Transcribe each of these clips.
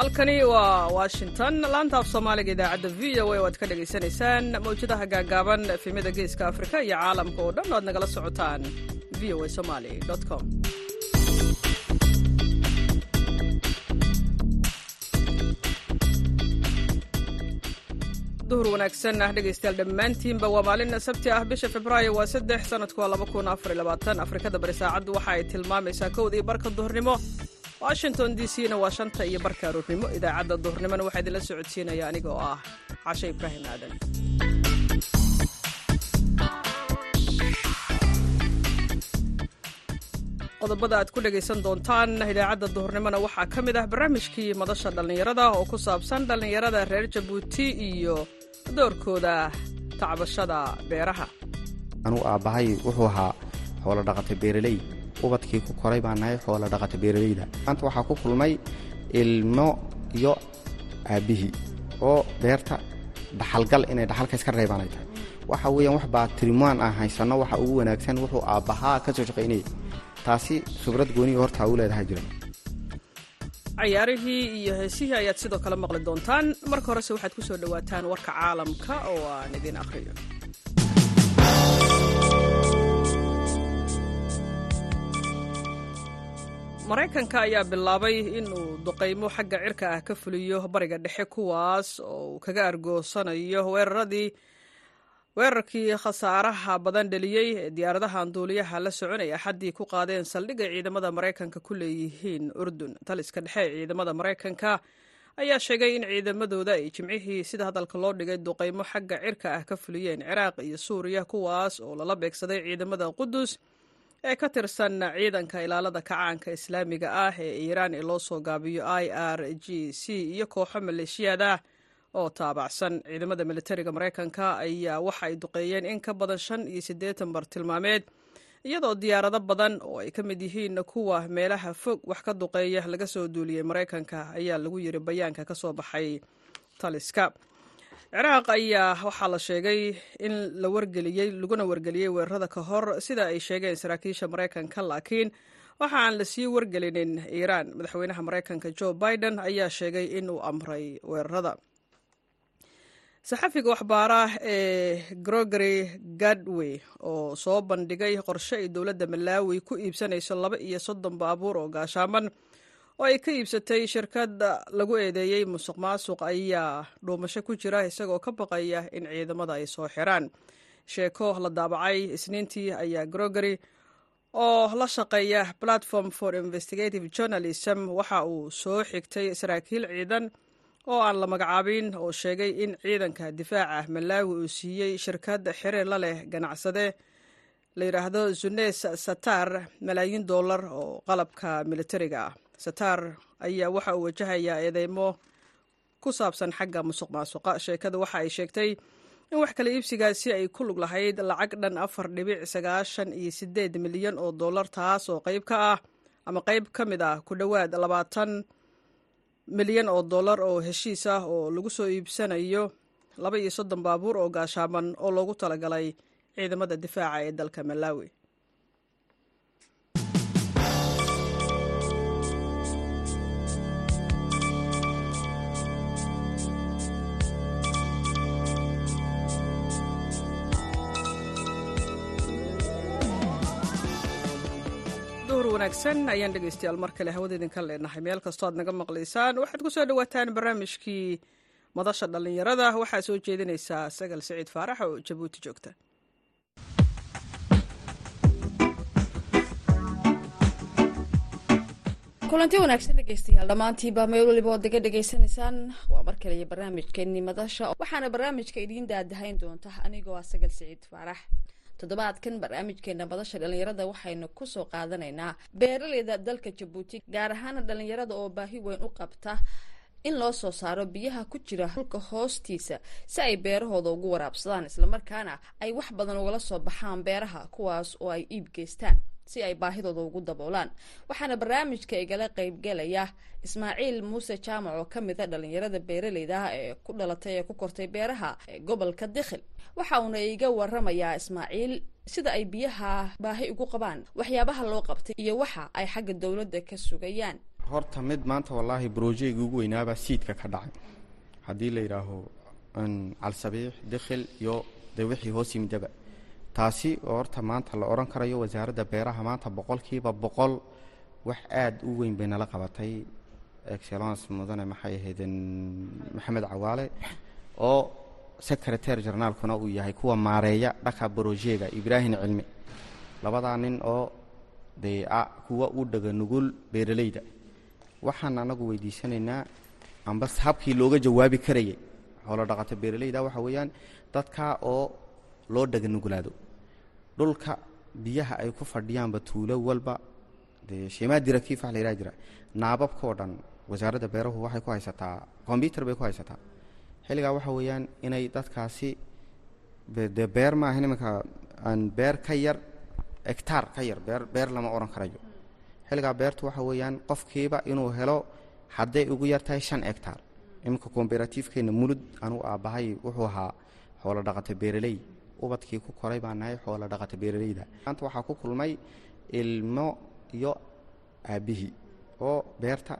halkani waa washington. Laanta af soomaaliga idaacadda v o a oo ka dhagaysanaysaan mawjadaha gaagaaban efemyada geeska afrika iyo caalamka oo dhan o aad nagala socotaan v o a somali com. Duhur wanaagsan ah dhegaystayaal dhammaantiinba waa maalin sabti ah. Bisha februaayo waa saddex sanadku waa laba kun afar iyo labaatan. Afrikada bari saacaddu waxa ay tilmaamaysaa kowda iyo barka duhurnimo washington d c waa shanta iyo barka aroornimo idaacadda duhurnimona waxaa idinla socodsiinaya aniga ah cashe ibraahim aadan qodobada aad ku dhegaysan doontaan idaacadda duhurnimona waxaa ka mid ah barnaamijkii madasha dhallinyarada oo ku saabsan dhallinyarada reer jabuuti iyo doorkooda tacbashada beeraha. Anugu aabbahay wuxuu ahaa xoolo dhaqata beeraley ubadkii ku koray baan nahay xoolo dhaqata beeraleyda. Maanta waxaa ku kulmay ilmo iyo aabbihii oo beerta dhaxalgal inay dhaxalka iska reebaan ay tahay waxa weeyaan wax baa tirimaan aan haysanno waxa ugu wanaagsan wuxuu aabbahaa ka soo shaqaynayay. Taasi khibrad gooniga hortaa u leedahay jira cayaarihii iyo heesihii ayaad sidoo kale maqli doontaan. Marka horese waxaad ku soo dhowaataan warka caalamka oo aan idin akhriyo maraykanka ayaa bilaabay inuu duqaymo xagga cirka ah ka fuliyo bariga dhexe kuwaas oo uu kaga argoosanayo weeraradii weerarkii khasaaraha badan dheliyey ee diyaaradahan duuliyaha la soconaya axaddii ku qaadeen saldhigay ciidamada maraykanka ku leeyihiin urdun. Taliska dhexe ee ciidamada maraykanka ayaa sheegay in ciidamadooda ay jimcihii sida hadalka loo dhigay duqaymo xagga cirka ah ka fuliyeen ciraaq iyo suuriya kuwaas oo lala beegsaday ciidamada qudus ee ka tirsan ciidanka ilaalada kacaanka islaamiga ah ee iiraan ee loo soo gaabiyo i r g c iyo kooxo maleeshiyaad ah oo taabacsan. Ciidamada militariga maraykanka ayaa waxa ay duqeeyeen in ka badan shan iyo siddeetan bartilmaameed iyadoo diyaarado badan oo ay ka mid yihiin kuwa meelaha fog wax ka duqeeya laga soo duuliyey maraykanka ayaa lagu yiri bayaanka ka soo baxay taliska ciraaq ayaa waxaa la sheegay in la wargeliyey laguna wargeliyey weerarada ka hor sida ay sheegeen saraakiisha maraykanka laakiin waxa aan la sii wargelinin iiraan. Madaxweynaha maraykanka joe biden ayaa sheegay inuu amray weerarada. Saxafiga waxbaara ee grogery gadwey oo soo bandhigay qorshe ay dowladda malaawi ku iibsanayso laba iyo soddon baabuur oo gaashaaman oo ay ka iibsatay shirkad lagu eedeeyey musuq maasuq ayaa dhuumasho ku jira isagoo ka baqaya in ciidamada ay soo xiraan. Sheeko la daabacay isniintii ayaa grogery oo la shaqeeya platform for investigative journalism waxa uu soo xigtay saraakiil ciidan oo aan la magacaabin oo sheegay in ciidanka difaaca malaawi uu siiyey shirkad xiriir la leh ganacsade la yidhaahdo zunes satar malaayiin dollar oo qalabka militariga ah satar ayaa waxa uu wajahayaa eedeymo ku saabsan xagga musuq maasuqa sheekada waxa ay sheegtay in wax kala iibsigaasi ay ku lug lahayd lacag dhan afar dhibic sagaashan iyo sideed milyan oo dollar taas oo qayb ka ah ama qayb ka mid ah ku dhowaad labaatan milyan oo dollar oo heshiis ah oo lagu soo iibsanayo laba iyo soddon baabuur oo gaashaaman oo loogu talagalay ciidamada difaaca ee dalka malaawi wanaagsan ayaan dhegaystayaal mar kale hawada idinka leenahay. Meel kastoo aad naga maqlaysaan waxaad ku soo dhowaataan barnaamijkii madasha dhallinyarada. Waxaa soo jeedinaysaa sagal siciid faarax oo jabuuti joogta. Kulanti wanaagsan dhegeystayaal dhammaantiiba meel waliba ood naga dhegaysanaysaan waa mar kale iyo madasha. Waxaana barnaamijka idiin daadahayn doonta anigoo ah sagal siciid faarax toddobaadkan barnaamijkeena madasha dhallinyarada waxaynu ku soo qaadanaynaa beeraleyda dalka jabuuti gaar ahaana dhallinyarada oo baahi weyn u qabta in loo soo saaro biyaha ku jira dhulka hoostiisa si ay beerahooda ugu waraabsadaan islamarkaana ay wax badan ugala soo baxaan beeraha kuwaas oo ay iib geystaan si ay baahidooda ugu daboolaan. Waxaana barnaamijka igala qeybgelaya ismaaciil muuse jaamac oo ka mid a dhalinyarada beeraleyda ah ee ku dhalatay ee ku kortay beeraha gobolka dikhil. Waxa uuna iga waramayaa ismaaciil sida ay biyaha baahi ugu qabaan waxyaabaha loo qabtay iyo waxa ay xagga dowladda ka sugayaan horta mid maanta wallaahi brojeyga ugu weynaabaa siidka ka dhacay. Haddii la yidhaaho calsabiix dikhil iyo dee wixii hoos yimidaba. Taasi oo horta maanta la odhan karayo wasaaradda beeraha maanta boqolkiiba boqol wax aada u weyn bay nala qabatay. Excellence mudane maxay ahaydeen? Maxamed cawaale oo secretary jarnaalkuna uu yahay kuwa maareeya dhaka brojega ibraahim cilmi. Labadaa nin oo dee a kuwa u dhaga nugul beeralayda waxaan anagu weydiisanaynaa amba habkii looga jawaabi karayay xoolo dhaqato beeralayda waxa weeyaan dadka oo loo dhaga nugulaado dhulka biyaha ay ku fadhiyaanba tuulo walba dee shimaa directive wax la yidhaha jira. Naababka oo dhan wasaaradda beerahu waxay ku haysataa combyuter bay ku haysataa. Xilligaa waxa weeyaan inay dadkaasi dee beer maahan iminka aan beer ka yar egtaar ka yar beer beer lama odhan karayo xilligaa beertu waxa weeyaan qofkiiba inuu helo hadday ugu yartahay shan egtaar iminka komberatiifkeenna mulud anuu aabbahay wuxuu ahaa xoolo dhaqata beeraley. Ubadkii ku koray baa nahay xoolo dhaqata beeralayda maanta waxaa ku kulmay ilmo iyo aabbihii oo beerta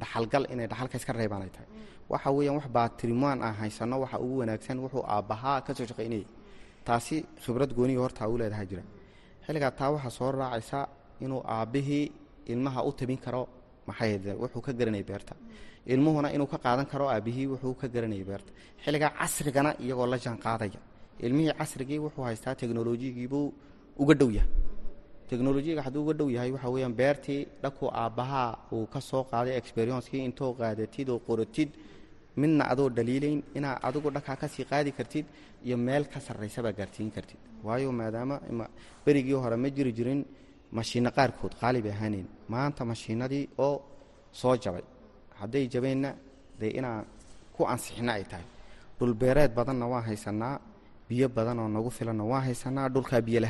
dhaxalgal inay dhaxalka iska reebaan ay tahay. Waxa weeyaan wax baatirimaan aan haysano waxa ugu wanaagsan wuxuu aabbahaa ka soo shaqaynayay taasi khibrad gooniga horta u leedaha jira. Xilligaa taa waxaa soo raacaysa inuu aabbihii ilmaha u tabin karo maxay wuxuu ka garanayay beerta. Ilmuhuna inuu ka qaadan karo aabbihii wuxuu ka garanayay beerta. Xilligaa casrigana iyagoo la jaan qaadaya ilmihii casrigii wuxuu haystaa teknolojiyigiibuu uga dhow yahay. Teknolojiyaga hadduu uga dhow yahay waxa weeyaan beertii dhankuu aabbahaa uu ka soo qaaday experiencekii intoo qaadatid oo qoratid midna adoo dhaliilayn inaa adigu dhankaa ka sii qaadi kartid iyo meel ka sarraysabaa gaarsiin kartid. Waayo maadaama berigii hore ma jiri jirin mashiinno qaarkood qaali bay maanta mashiinadii oo soo jabay. Hadday jabeenna dee inaan ku ansixina ay tahay. Dhulbeereed badanna waan haysanaa biyo badan oo nagu filanna waan haysanaa dhulkaa biyo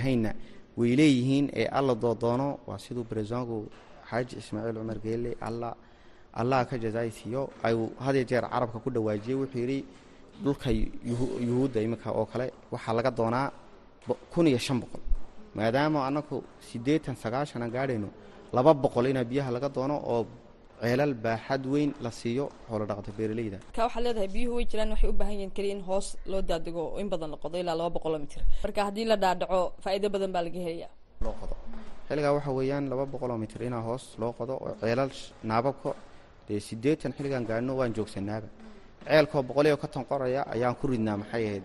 way leeyihiin ee alla doodoono waa siduu brezongu xaaji ismaaciil cumar geelle alla allah ka jazaaysiiyo. Ayuu hadee jeer carabka ku dhawaajiyey wuxuu yidhi dhulka yuhuudda iminka oo kale waxaa laga doonaa kun iyo shan boqol maadaama annagu siddeetan sagaashan aan gaadhayno laba boqol inaa biyaha laga doono oo ceelal baaxad weyn la siiyo xoolo dhaqato beeralayda ka waxaad leedahay biyuhu way jiraan waxay u baahan yihiin keliya in hoos loo daadego oo in badan la qodo ilaa laba boqoloo mitir. Marka haddii la dhaadhaco faa'iido badan baa laga helaya loo qodo. Xilligaa waxa weeyaan laba boqoloo mitir inaa hoos loo qodo oo ceelal naababka dee siddeetan xilligaan gaadhno waan joogsanaaba ceelkoo boqoliyo ka tonqoraya ayaan ku ridnaa maxay ahayd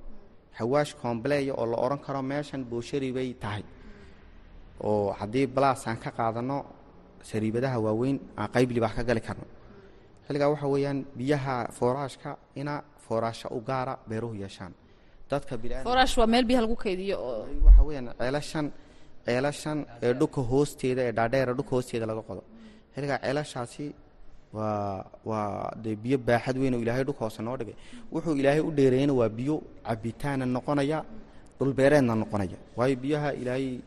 xawaash kombleya oo la odhan karo meeshan booshari bay tahay. Oo haddii balaas aan ka qaadanno sariibadaha waaweyn aan qayb libaax ka gali karno. Xilligaa waxa weeyaan biyaha fooraashka ina fooraasha u gaara beeruhu yeeshaan. Dadka waa meel biyaha lagu kaydiyo oo waxa weeyaan ceelashan ceelashan ee dhulka hoosteeda ee dhaadheera dhulka hoosteeda laga qodo. Xilligaa ceelashaasi waa waa dee biyo baaxad weyn oo ilaahay hoose noo dhigay. Wuxuu ilaahay u dheereeyana waa biyo cabitaana noqonaya dhulbeereedna noqonaya. Waayo biyaha ilaahay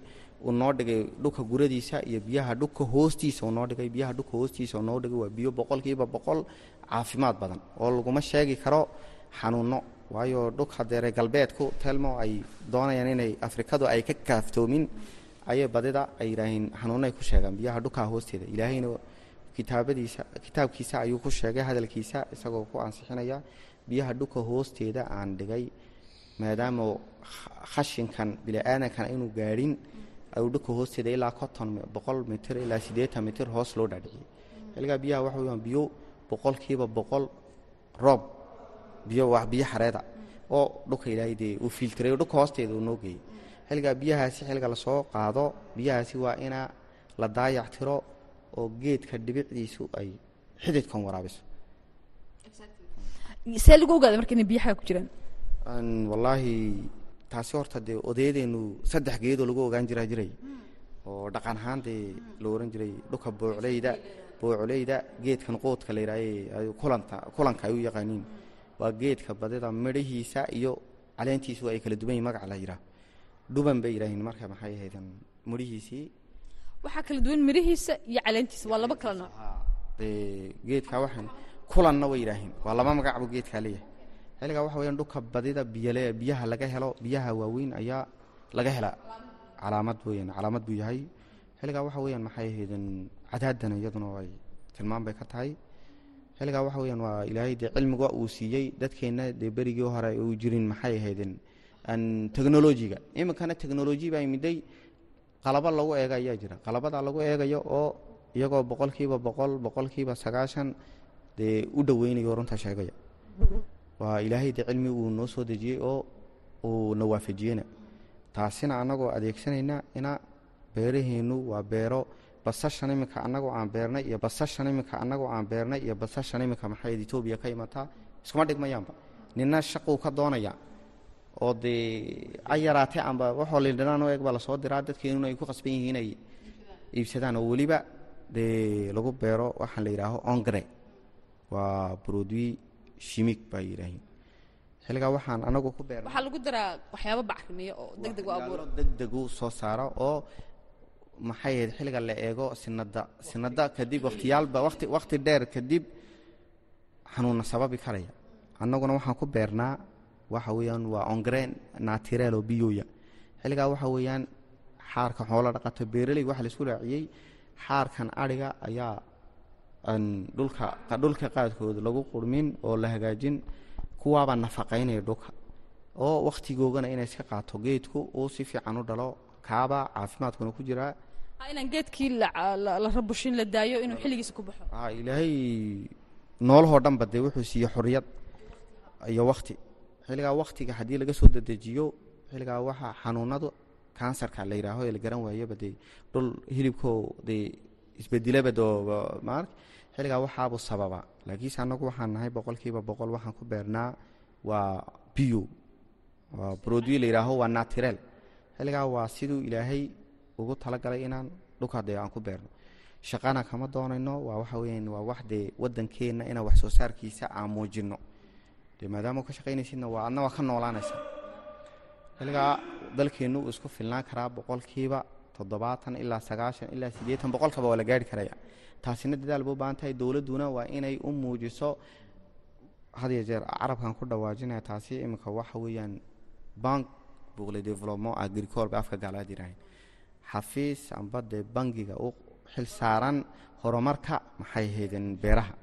uu noo dhigay dhulka guradiisa iyo biyaha dhulka hoostiisa noo dhigay biyaha dhulka hoostiisa noo dhigay waa biyo boqolkiiba boqol caafimaad badan oo laguma sheegi karo xanuuno waayo dhulka deere galbeedku telmo ay doonayaan inay afrikadu ay ka kaaftoomin ayay badida ay yidhaaheen xanuuno ku sheegaan biyaha dhulkaa hoosteeda. Ilaahayna kitaabadiisa kitaabkiisa ayuu ku sheegay hadalkiisa isagoo ku ansixinaya biyaha dhulka hoosteeda aan dhigay maadaama khashinkan bini-aadankan inuu gaadhin ayuu dhulka hoosteeda ilaa konton boqol mitir ilaa siddeetan mitir hoos loo dhaadhiciyey xilligaa biyaha waxa weyaan biyo boqolkiiba boqol roob biyo waa biyo xareeda oo dhulka ilaahay dee uu fiiltiray dhulka hoosteeda uu noo geeyey xilligaa biyahaasi xilliga la soo qaado biyahaasi waa inaa la daayac tiro oo geedka dhibicdiisu ay xididkan waraabiso. See lagu ogaada marka inay biyaha ku jiraan. Wallaahi taasi horta dee odayadeenu saddex geedoo lagu ogaan jiraa jiray. Oo dhaqan ahaan dee la ohan jiray dhulka boocleyda boocoleyda geedkan qoodka la yidhaahay kulanta kulanka ay u yaqaaniin. Waa geedka badida midhihiisa iyo caleentiisu ay kala duwan yihiin magaca la yidhaah dhuban bay yidhaahiin marka maxay ahaydan midhihiisii waxaa kala duwan midhihiisa iyo caleentiisa waa laba kala nooc geedka waxaan kulanna way yidhaahiin waa laba magac geedkaa leeyahay. Xilligaa waxa weyaan dhulka badida biyale biyaha laga helo biyaha waaweyn ayaa laga helaa calaamad weyaan calaamad buu yahay. Xilligaa waxa weyaan maxay ahaydeen? Cadaadana iyaduna ay tilmaan bay ka tahay. Xilligaa waxa weyaan waa ilaahay dee cilmiga uu siiyey dadkeenna dee berigii hore uu jirin maxay ahaydeen? Technolojiga iminkana technoloji baa miday qalabo lagu eega ayaa jira. Qalabadaa lagu eegayo oo iyagoo boqolkiiba boqol boqolkiiba sagaashan dee u dhoweynayo runta sheegaya. Waa ilaahay dee cilmi uu noo soo dejiyey oo uu na waafajiyena taasina annagoo adeegsanayna ina beeraheennu waa beero. Basashan iminka annagoo aan beernay iyo basashan iminka annagoo aan beernay iyo basashan iminka maxayd etoobiya ka imataa? Iskuma dhigmayaanba. Nina shaquu ka doonaya oo dee a yaraatee amba waxoo lindhanaan o eeg baa la soo diraa dadkeenuna ay ku qasban yihiin inay iibsadaan oo weliba dee lagu beero waxaan la yidhaaho ongre waa broduwi shimig baa yidhaahiin xilligaa waxaan anagu ku beernay waxaa lagu daraa waxyaabo bacrimiya oo deg deg u abuura degdegu soo saara oo maxay ahayd xilliga la eego sinada sinada kadib wakhtiyaalba wati wakhti dheer kadib xanuunna sababi karaya. Annaguna waxaan ku beernaa waxa weeyaan waa ongren natirel oo biyoya xilligaa waxa weeyaan xaarka xoolo dhaqato beeraleyga waxa la isku raaciyey xaarkan adhiga ayaa dhulka qaadkooda lagu qurmin oo la hagaajin kuwaabaa nafaqaynaya dhulka. Oo wakhtigoogana inay iska qaato geedku uu si fiican u dhalo kaaba caafimaadkuna ku jiraa inaan geedkii la rabushin la daayo inuu xilligiisa ku baxo. Ilaahay noolahoo dhanba dee wuxuu siiye xoriyad iyo wakti xilligaa waktiga haddii laga soo dedejiyo xilligaa waxa xanuunadu kansarka la yidhaaho ee la garan waayaba dee dhul hilibkoo dee isbedilaba doo xilligaa waxaabuu sababa. Laakiinse annagu waxaan nahay boqolkiiba boqol waxaan ku beernaa waa bio waa broduwi la yidhaaho waa natirel xilligaa waa siduu ilaahay ugu talagalay inaan dhulka dee aan ku beerno. Shaqana kama doonayno waa waxa weyan waa wax dee waddankeenna inaan wax soo saarkiisa aan muujinno dee maadaama ka shaqaynaysidna waa adna waa ka noolaanaysa. Xilligaa dalkeennu uu isku filnaan karaa boqolkiiba toddobaatan ilaa sagaashan ilaa siddeetan boqolkaba waa la gaari karaya. Taasina dadaal ba u baahan tahay. Dowladduna waa inay u muujiso had iyo jeer carabkan ku dhawaajinaya. Taasi iminka waxa weeyaan bank buqle development agricole ba afka gaalaad yidhaahayn xafiis amba dee bangiga u xil saaran horumarka maxay ahaydeen beeraha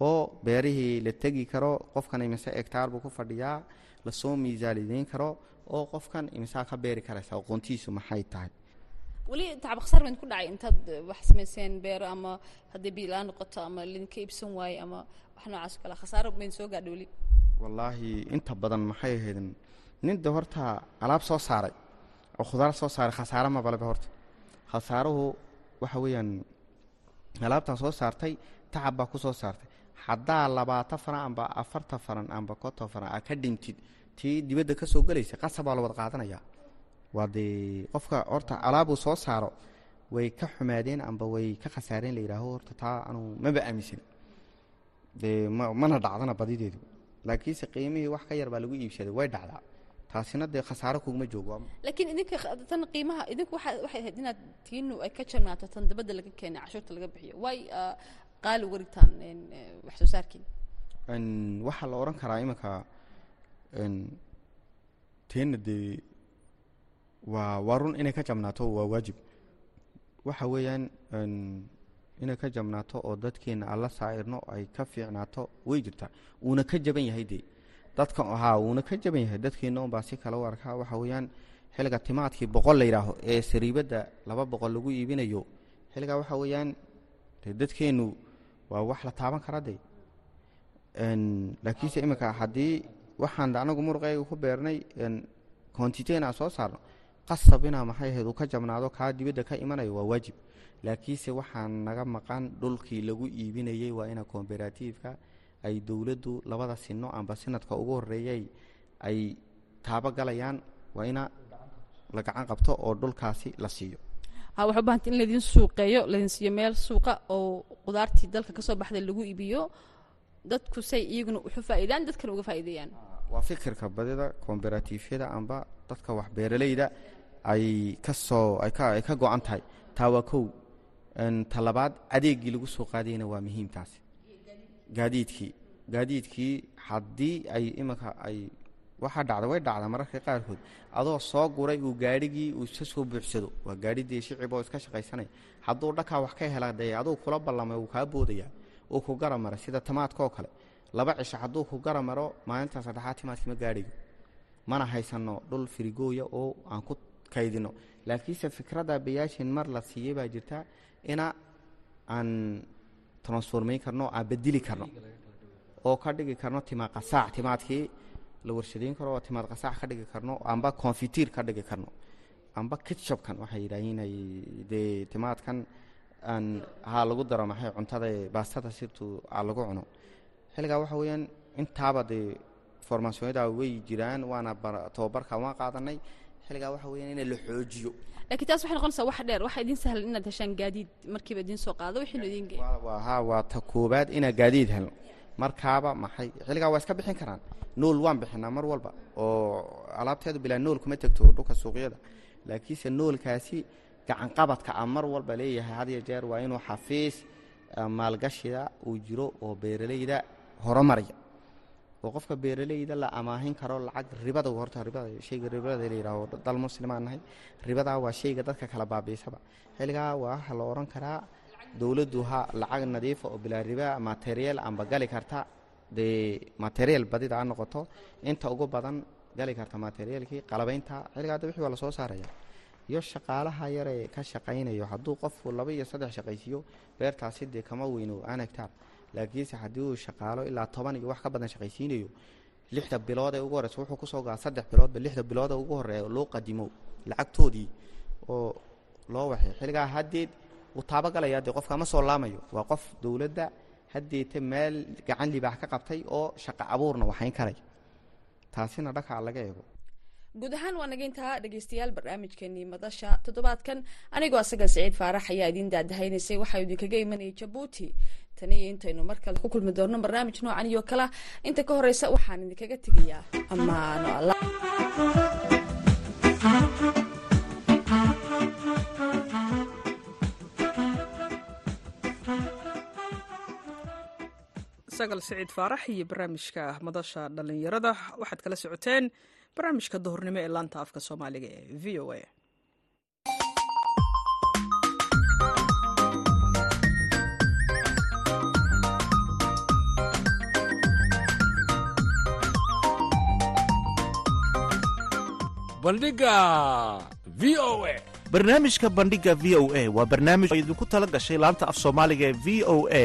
oo beerihii la tegi karo qofkan imise egtaar buu ku fadhiyaa la soo miisaalideyn karo oo qofkan imisaa ka beeri karaysa aqoontiisu maxay tahay? Weli tacab khasaar bayd ku dhacay intaad wax samayseen beero ama haddii biilaan noqoto ama lidinka iibsan waaye ama wax noocaas o kale khasaaro bayd soo gaadha weli. Wallaahi inta badan maxay ahaydeen? Ninda horta alaab soo saaray oo khudaar soo saaray khasaare mabaleba horta. Khasaaruhu waxa weeyaan alaabtaa soo saartay tacab baa ku soo saartay haddaa labaatan faran amba afartan faran amba konton faran aa ka dhintid tii dibadda ka soo gelaysa baa la wada qaadanaya waa dee qofka horta alaabuu soo saaro way ka xumaadeen amba way ka khasaareen la yidhaaho horta taa anuu maba aaminsan dee ma mana dhacdana badideedu laakiinse qiimihii wax ka yar baa lagu iibsaday way dhacdaa. Taasina dee khasaaro kuguma joogo. Laakiin idinka tan qiimaha idinku waxay ahayd inaad tiinu ay ka jarnaato tan dabadda laga keenay cashuurta laga bixiyo. Way qaali uga dhigtaan wax soo saarkiin. Waxaa la odhan karaa iminka teenna dee waa waa run inay ka jabnaato waa waajib. Waxa weeyaan inay ka jabnaato oo dadkeenna alla saa'irno ay ka fiicnaato way jirtaa uuna ka jaban yahay dee. Dadka haa uuna ka jaban yahay dadkeenna unbaa si kale u arkaa. Waxa weeyaan xilliga timaadkii boqol la yidhaaho ee sariibadda laba boqol lagu iibinayo xilligaa waxa weeyaan dee dadkeennu waa wax la taaban kara dee? Laakiinse iminka haddii waxaan anagu muruqayga ku beernay kontiten aan soo saarno qasab inaa maxay ahayd uu ka jabnaado kaa dibadda ka imanayo waa waajib. Laakiinse waxaan naga maqan dhulkii lagu iibinayey waa ina komberatiifka ay dowladdu labada sino amba sanadka ugu horeeyay ay taabo galayaan waa ina la gacan qabto oo dhulkaasi la siiyo waxaa u bahantay in laydin suuqeeyo laydin siiyo meel suuqa oo qudaartii dalka ka soo baxday lagu iibiyo. Dadku say iyaguna uxu faa'iidaan dadkana uga faa'iideeyaan. Waa fikirka badida komberatifyada amba dadka wax beeraleyda ay ka soo ay ka go-an tahay. Taa waa kow talabaad adeegii lagu soo qaadayna waa muhiim taasi. Gaadiidkii. Gaadiidkii haddii ay iminka ay waxaa dhacda way dhacda mararka qaarkood. Adoo soo guray uu gaadhigii uu iska soo buuxsado. Waa gaadhidii shicib oo iska shaqaysanaya hadduu dhakaa wax ka hela dee aduu kula ballamay uu kaa boodaya. Uu ku gara mara sida tamaadkaoo kale. Laba cisho hadduu ku gara maro maalinta saddexaad timaadkima gaadhigo. Mana haysanno dhul firigooya oo aan ku kaydino. Laakiinse fikradda bayaashin mar la siiyey baa jirta ina aan transformayn karno aan bedeli karno. Oo ka dhigi karno qasaac timaadkii la warshadayn karo oo timaad qasaac ka dhigi karno amba confitiir ka dhigi karno. Amba kitshopkan waxay yidhaahiin dee timaadkan aan haa lagu daro maxay cuntada baastada sirtuu aa lagu cuno. Xilligaa waxa weeyaan intaaba dee formaasiyonada way jiraan waana tababarka waan qaadanay. Xilligaa waxa weeyaan in la xoojiyo. Laakiin taas waxay noqonaysaa wax dheer waxaa idiin sahlan inaad heshaan gaadiid markiiba idiin soo qaado wixiinu ha waa ta koobaad inaa gaadiid helno markaaba maxay? Xilligaa waa iska bixin karaan. Nool waan bixinaa mar walba oo alaabteedu bilaa nool kuma tegto dhulka suuqyada. Laakiinse noolkaasi gacanqabadka a mar walba leeyahay had iyo jeer waa inuu xafiis maalgashida uu jiro oo beeraleyda horumaraya. Oo qofka beeraleyda la amaahin karo lacag ribada horta ribada shayga ribada la yidhaaho dal muslimaan nahay waa shayga dadka kala baabiisaba xilligaa waa la odhan karaa dowladdu ha lacag nadiifa oo bilaa riba material amba gali karta. Dee material badida ha noqoto inta ugu badan gali karta materialkii qalabaynta xilligaa hadda wixii waa la soo saaraya. Iyo shaqaalaha yaree ka shaqaynayo hadduu qofku laba iyo saddex shaqaysiiyo beertaasi dee kama weyno aan hegtaar laakiinse haddii uu shaqaalo ilaa toban iyo wax ka badan shaqaysiinayo lixda bilood ee ugu horeysa wuxuu ku soo gaa saddex biloodba lixda bilood ee ugu horreeya loo qadimo lacagtoodii oo loo waxay. Xilligaa haddeed uu taabagalaya dee qofka ma soo laamayo. Waa qof dowladda haddeeta meel gacan libaax ka qabtay oo shaqo abuurna waxayn karaya taasina dhakaa laga eego. Guud ahaan waa naga intaa dhegeystayaal barnaamijkeenii madasha toddobaadkan. Anigoo asaga siciid faarax ayaa idiin daadahaynaysay. Waxaa idinkaga imanayay jabuuti. Tani iyo intaynu mar kale ku kulmi doonno barnaamij noocan iyo kala. Inta ka horeysa waxaan idinkaga tegayaa. Ammaano alla sagal siciid faarax iyo barnaamijka madasha dhallinyarada. Waxaad kala socoteen barnaamijka duhurnimo ee laanta afka soomaaliga ee v o a. Bandhiga v o a. Barnaamijka bandhiga v o a waa barnaamij oo idinku tala gashay laanta af soomaaliga ee v o a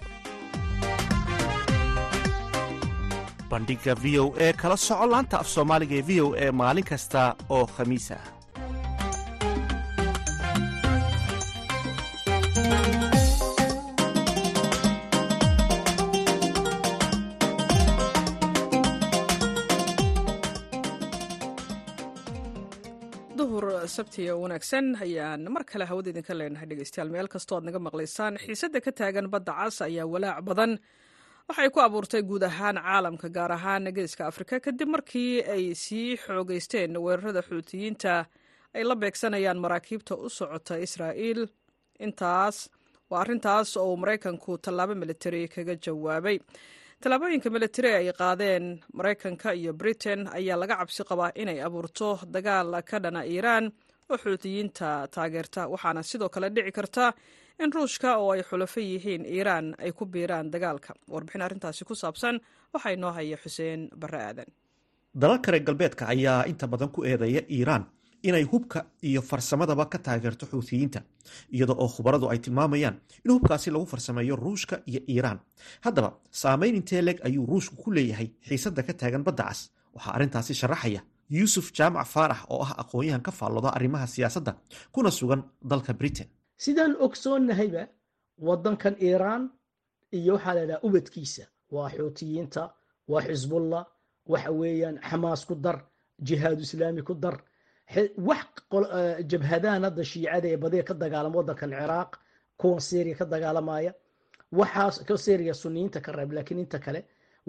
bandhiga v o e kala soco laanta af soomaaliga ee v o e maalin kasta oo khamiis ah sabtiga wanaagsan ayaan mar kale hawada idinka leenahay dhegeystayaal meel kastoo aad naga maqlaysaan. Xiisadda ka taagan badda cas ayaa walaac badan waxay ku abuurtay guud ahaan caalamka gaar ahaan geeska afrika kadib markii ay sii xoogeysteen weerarada xuutiyiinta ay la beegsanayaan maraakiibta u socota israa'iil. Intaas waa arrintaas oo maraykanku tallaabo militari kaga jawaabay. Tallaabooyinka militari ay qaadeen maraykanka iyo britain ayaa laga cabsi qabaa inay abuurto dagaal ka dhana iiraan oo xuutiyiinta taageerta waxaana sidoo kale dhici karta in ruushka oo ay xulafo yihiin iiraan ay ku biiraan dagaalka. Warbixin arrintaasi ku saabsan waxaa inoo haya xuseen barre aadan. Dalalka reer galbeedka ayaa inta badan ku eedeeya iiraan inay hubka iyo farsamadaba ka taageerto xuuthiyiinta iyada oo khubaradu ay tilmaamayaan in hubkaasi lagu farsameeyo ruushka iyo iiraan. Haddaba saameyn intee ayuu ruushku ku leeyahay xiisadda ka taagan badda cas? Waxaa arrintaasi sharaxaya yuusuf jaamac faarax oo ah aqoon-yahan ka faallooda arrimaha siyaasadda kuna sugan dalka britain sidaan ogsoonnahayba waddankan iiraan iyo waxaa la idhaha ubadkiisa waa xuutiyiinta waa xisbullah waxa weeyaan xamaas ku dar jihaadu islaami ku dar. Wax jabhadaan hadda shiicada ee badiga ka dagaalama waddankan ciraaq kuwan syriya ka dagaalamaya waxaas ka syriya suniyiinta ka reeb laakiin inta kale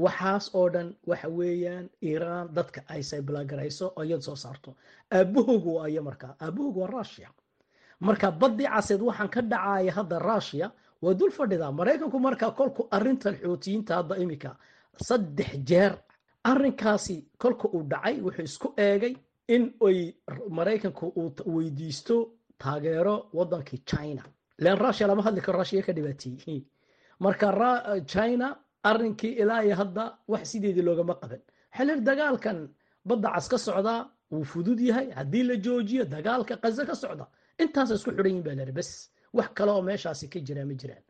waxaas oo dhan waxa weeyaan iiraan dadka ay sayblaagarayso oo soo saarto. Aabahoogu waa iyo aabahoogu waa rushia marka badii caseed waxaan ka dhacaya hadda rushia waa dul fadhidaa maraykanku markaa kolku arintan xuutiyiinta hadda imika saddex jeer arinkaasi kolka uu dhacay wuxuu isku eegay in ay maraykanku uu weydiisto taageero wadankii china. Len rushia lama hadli karo rushia ka dhibaateeyey marka china arrinkii ilaa iyo hadda wax sideedii loogama qaban xelir dagaalkan badda cas ka socdaa wuu fudud yahay. Haddii la joojiyo dagaalka qaze ka socda intaasa isku xidhan baa lari bes wax kale oo meeshaasi ka jiraa ma jiraan.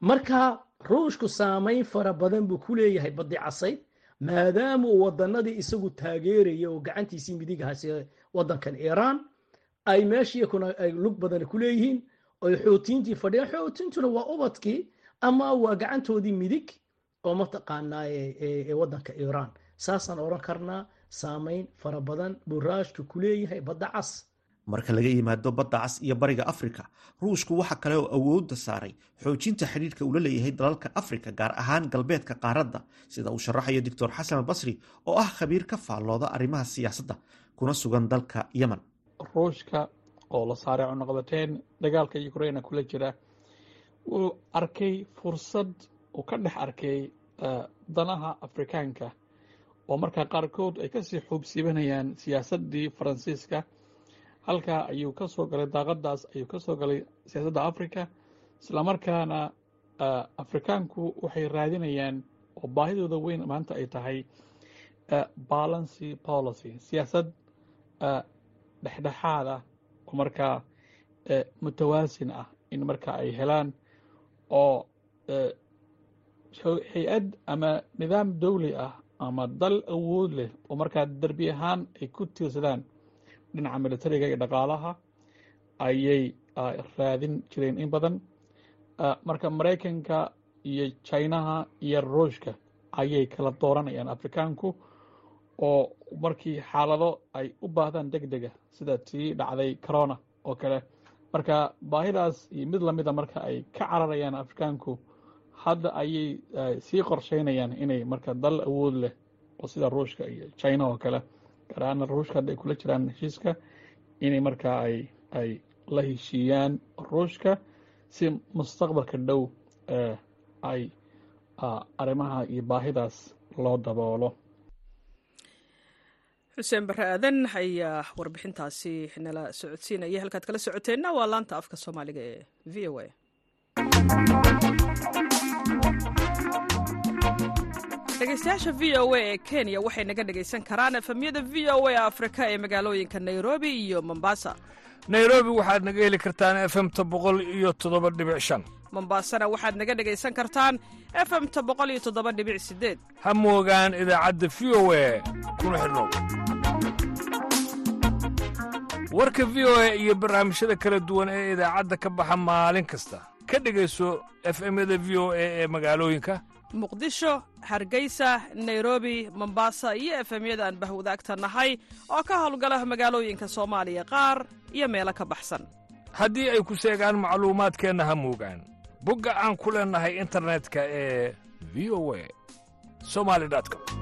Marka ruushku saamayn fara badan buu ku leeyahay baddi casayd maadaama uu wadanadii isagu taageeraya oo gacantiisii midigahaasi wadankan iiraan ay meeshii kuna ay lug badan ku leeyihiin oy xootiintii fadhiyaan. Xootiintuna waa ubadkii ama waa gacantoodii midig oo mataqaanaa ee wadanka iiraan. Saasaan odhan karnaa saamayn fara badan buu raashku ku leeyahay badda cas marka laga yimaado badda cas iyo bariga afrika ruushku waxa kale oo awoodda saaray xoojinta xidhiirka uu la leeyahay dalalka afrika gaar ahaan galbeedka qaaradda sida uu sharaxayo doctor xasan albasri oo ah khabiir ka faallooda arrimaha siyaasadda kuna sugan dalka yemen. Ruushka oo la saaray cunuqabateyn dagaalka ukraina kula jira wuu arkay fursad uu ka dhex arkay danaha afrikaanka oo markaa qaarkood ay ka sii xuubsiibanayaan siyaasaddii faransiiska halkaa ayuu ka soo galay daaqadaas ayuu ka soo galay siyaasadda africa islamarkaana afrikaanku waxay raadinayaan oo baahidooda weyn maanta ay tahay balancy policy siyaasad dhexdhexaad ah oo markaa mutawaasin ah in marka ay helaan oo hay'ad ama nidaam dawli ah ama dal awood leh oo markaa derbi ahaan ay ku tiirsadaan dhinaca militariga iyo dhaqaalaha ayay raadin jireen in badan. Marka maraykanka iyo jinaha iyo ruushka ayay kala dooranayaan afrikaanku oo markii xaalado ay u baahdaan deg dega sida tii dhacday corona oo kale. Marka baahidaas iyo mid lamida marka ay ka cararayaan afrikaanku hadda ayay sii qorsheynayaan inay marka dal awood leh oo sida ruushka iyo china oo kale gaar ahaana ruushka hadda ay kula jiraan heshiiska inay markaa ay ay la heshiiyaan ruushka si mustaqbalka dhow ay arrimaha iyo baahidaas loo daboolo. Xuseen bare aadan ayaa warbixintaasi nala socodsiinaya halkaad kala socoteenna waa laanta afka soomaaliga ee v o a dhegeystayaasha v o a ee kenya waxay naga dhegaysan karaan efemyada v o a afrika ee magaalooyinka nairobi iyo mombasa. Nairobi waxaad naga heli kartaan efemta boqol iyo toddoba dhibic shan. Mombasana waxaad naga dhegaysan kartaan efemta boqol iyo toddoba dhibic sideed ha moogaan idaacadda v o a. Kuna xidhnow warka v o a iyo barnaamijyada kala duwan ee idaacadda ka baxa maalin kasta. Ka dhegayso efemyada v o a ee magaalooyinka muqdisho hargeysa nairobi mombasa iyo efemyada aan bahwadaagta nahay oo ka howlgala magaalooyinka soomaaliya qaar iyo meelo ka baxsan. Haddii ay ku seegaan macluumaadkeenna ha moogaan. Bogga aan ku leennahay internetka ee v o a somali com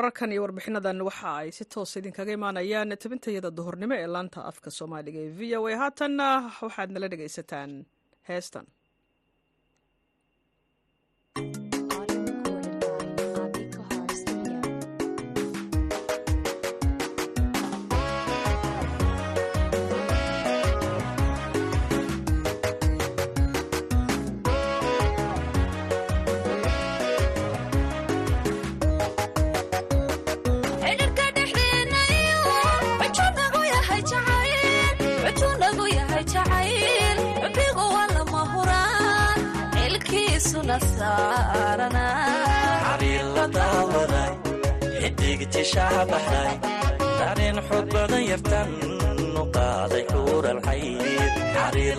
wararkan iyo warbixinadan waxa ay si toos idinkaga imaanayaan tabintayada duhurnimo ee laanta afka soomaaliga ee v o a. Haatanna waxaad nala dhegaysataan. Heestan dareen xoog badan yartan u qaaday xuuralxayd xariir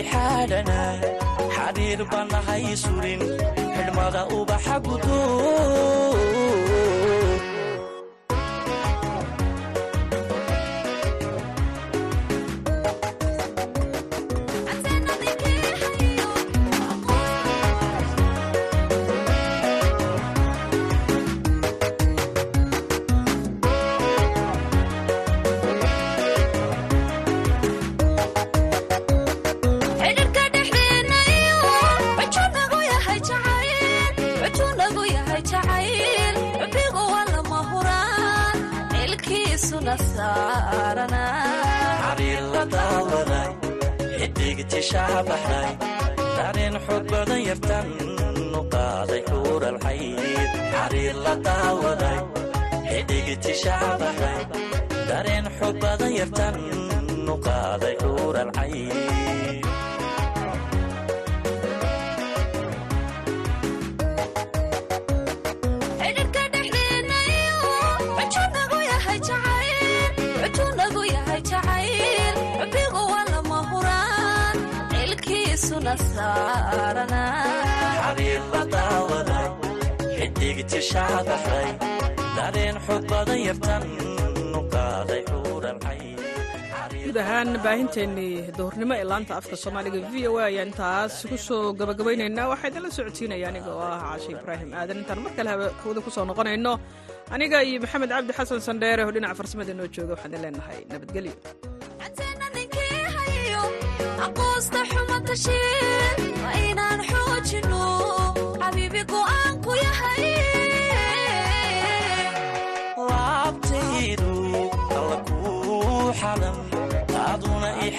taaduna i xaadhana xariir bannahay surin xidhmada ubaxa gudo xidigti shaabaxday dareen xoog badan yartan u qaaday xuuralxayd xariir la daawaday xidigti shaabaxday dareen xoog badan yartan u qaaday xuuralxayd guud ahaan baahinteennii duhurnimo ee laanta afka soomaaliga v o a ayaan intaas ku soo gabagabaynaynaa waxaa idinla socodsiinaya aniga oo ah caashe ibraahim aadan. Intaan mar kale hawada ku soo noqonayno. Aniga iyo maxamed cabdi xasan sandheere oo dhinaca farsamada inoo jooga waxaan idin leenahay nabadgelyo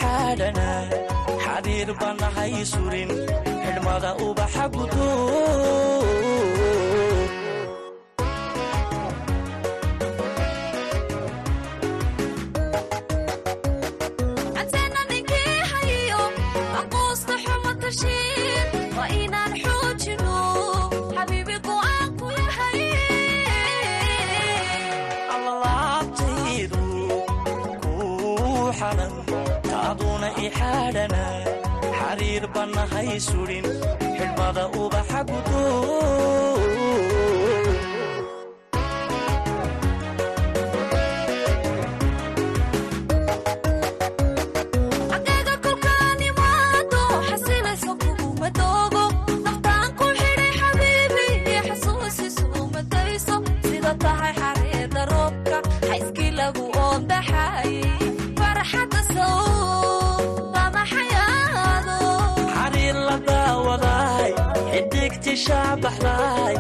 xaadhana xariir bannahay surin xidhmada ubaxa gudo xaadhana xariir bannahay surin xidhmada ubaxa gudo daawaday